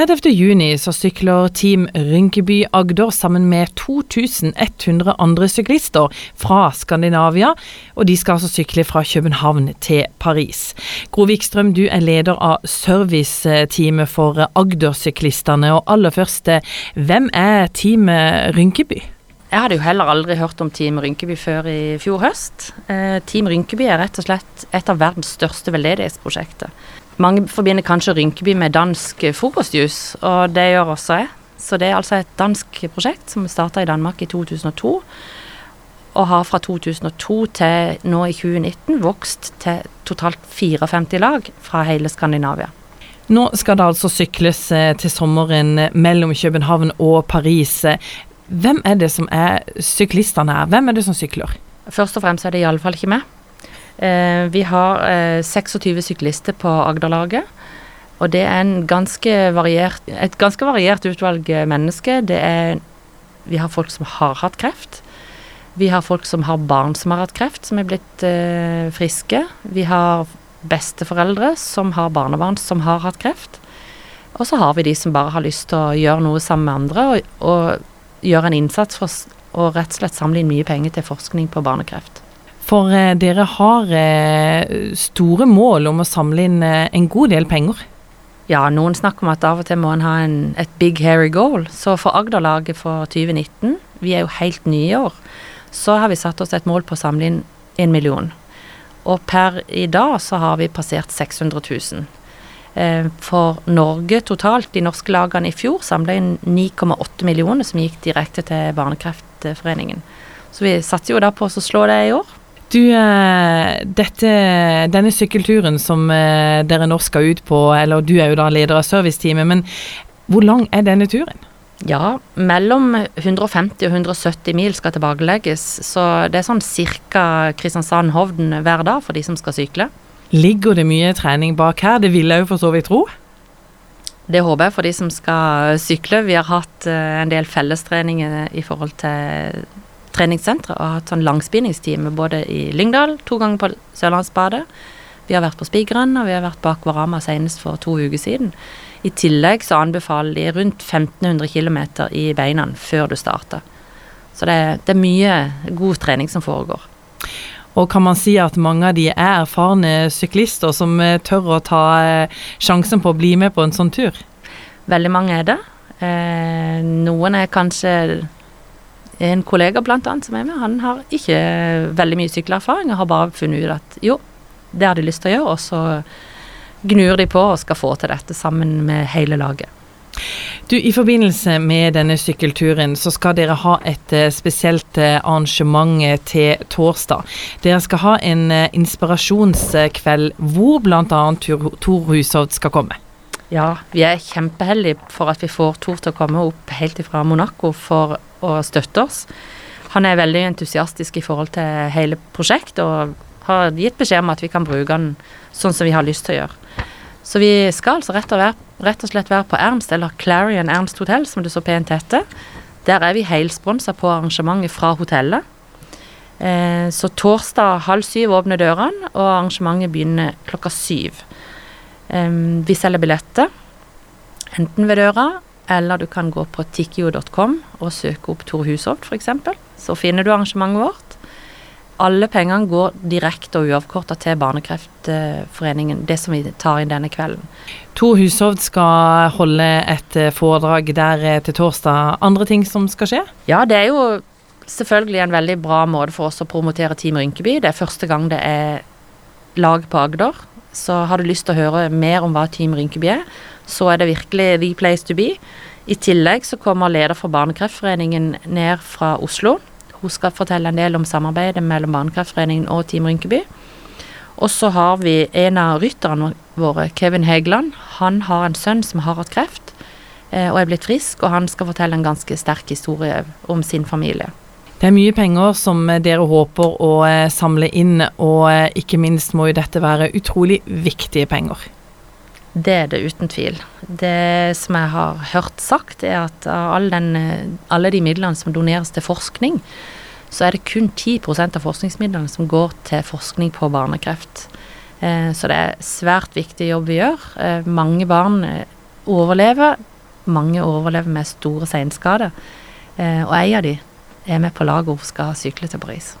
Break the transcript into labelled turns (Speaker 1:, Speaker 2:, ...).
Speaker 1: 30. juni så sykler Team Rynkeby Agder sammen med 2100 andre syklister fra Skandinavia, og de skal altså sykle fra København til Paris. Gro Wikstrøm, du er leder av serviceteamet for Agder-syklistene, og aller først, hvem er Team Rynkeby?
Speaker 2: Jeg hadde jo heller aldri hørt om Team Rynkeby før i fjor høst. Eh, Team Rynkeby er rett og slett et av verdens største veldedighetsprosjekter. Mange forbinder kanskje Rynkeby med dansk frokostjus, og det gjør også jeg. Så det er altså et dansk prosjekt som starta i Danmark i 2002, og har fra 2002 til nå i 2019 vokst til totalt 54 lag fra hele Skandinavia.
Speaker 1: Nå skal det altså sykles eh, til sommeren mellom København og Paris. Hvem er det som er syklistene her? Hvem er det som sykler?
Speaker 2: Først og fremst er det iallfall ikke meg. Eh, vi har eh, 26 syklister på Agderlaget. Og det er ganske variert, et ganske variert utvalg mennesker. Det er Vi har folk som har hatt kreft. Vi har folk som har barn som har hatt kreft, som er blitt eh, friske. Vi har besteforeldre som har barnebarn som har hatt kreft. Og så har vi de som bare har lyst til å gjøre noe sammen med andre, og, og gjøre en innsats for å rett og slett samle inn mye penger til forskning på barnekreft.
Speaker 1: For eh, dere har eh, store mål om å samle inn eh, en god del penger.
Speaker 2: Ja, noen snakker om at av og til må en ha en, et big hairy goal. Så for Agder-laget for 2019, vi er jo helt nye i år, så har vi satt oss et mål på å samle inn en million. Og per i dag så har vi passert 600 000. Eh, for Norge totalt, de norske lagene i fjor, samla inn 9,8 millioner som gikk direkte til Barnekreftforeningen. Så vi satser jo da på å slå det i år.
Speaker 1: Du, eh, dette, denne sykkelturen som eh, dere nå skal ut på, eller du er jo da leder av serviceteamet, men hvor lang er denne turen?
Speaker 2: Ja, mellom 150 og 170 mil skal tilbakelegges, så det er sånn ca. Kristiansand-Hovden hver dag for de som skal sykle.
Speaker 1: Ligger det mye trening bak her? Det vil jeg jo for så vidt tro.
Speaker 2: Det håper jeg for de som skal sykle. Vi har hatt uh, en del fellestreninger i forhold til treningssenteret og hatt sånn langspinningstime både i Lyngdal, to ganger på Sørlandsbadet. Vi har vært på Spigran, og vi har vært bak Varama senest for to uker siden. I tillegg så anbefaler de rundt 1500 km i beina før du starter. Så det, det, er mye god trening som foregår.
Speaker 1: Og kan man si at mange av de er erfarne syklister som eh, tør å ta eh, sjansen på å bli med på en sånn tur?
Speaker 2: Veldig mange er det. Eh, noen er kanskje en kollega blant annet som er med, han har ikke veldig mye sykkelerfaring og har bare funnet ut at jo, det har de lyst til å gjøre, og så gnur de på og skal få til dette sammen med hele laget.
Speaker 1: Du, I forbindelse med denne sykkelturen så skal dere ha et uh, spesielt uh, arrangement uh, til torsdag. Dere skal ha en inspirasjonskveld hvor bl.a. Tor Hushovd skal komme.
Speaker 2: Ja, vi er kjempeheldige for at vi får Tor til å komme opp helt fra Monaco for å støtte oss. Han er veldig entusiastisk i forhold til hele prosjektet og har gitt beskjed om at vi kan bruke han sånn som vi har lyst til å gjøre. Så vi skal altså rett og, slett være på Ernst, eller Clarion Ernst hotell, som det så pent heter. Der er vi helsponsa på arrangementet fra hotellet. Eh, så torsdag halv syv åpner dørene, og arrangementet begynner klokka syv. Eh, vi selger billetter, enten ved døra, eller du kan gå på tikkio.com og søke opp Tor Hushovd, f.eks. Så finner du arrangementet vårt alle pengene går direkte og uavkorta til Barnekreftforeningen, det som vi tar inn denne kvelden.
Speaker 1: Tor Hushovd skal holde et eh, foredrag der eh, til torsdag. Andre ting som skal skje?
Speaker 2: Ja, det er jo selvfølgelig en veldig bra måte for oss å promotere Team Rynkeby. Det er første gang det er lag på Agder. Så har du lyst til å høre mer om hva Team Rynkeby er, så er det virkelig the place to be. I tillegg så kommer leder for Barnekreftforeningen ned fra Oslo hun skal fortelle en del om samarbeidet mellom Barnekreftforeningen og Team Rynkeby. Og så har vi en av rytterne våre, Kevin Hegeland. Han har en sønn som har hatt kreft eh, og er blitt frisk, og han skal fortelle en ganske sterk historie om sin familie.
Speaker 1: Det er mye penger som dere håper å eh, samle inn, og eh, ikke minst må jo dette være utrolig viktige penger.
Speaker 2: Det er det uten tvil. Det som jeg har hørt sagt, er at av alle, den, alle de midlene som doneres til forskning, så er det kun 10% av forskningsmidlene som går til forskning på barnekreft. Eh, så det er svært viktig jobb vi gjør. Mange barn overlever. Mange overlever med store seinskader. Og ei av de er med på laget og skal sykle til Paris.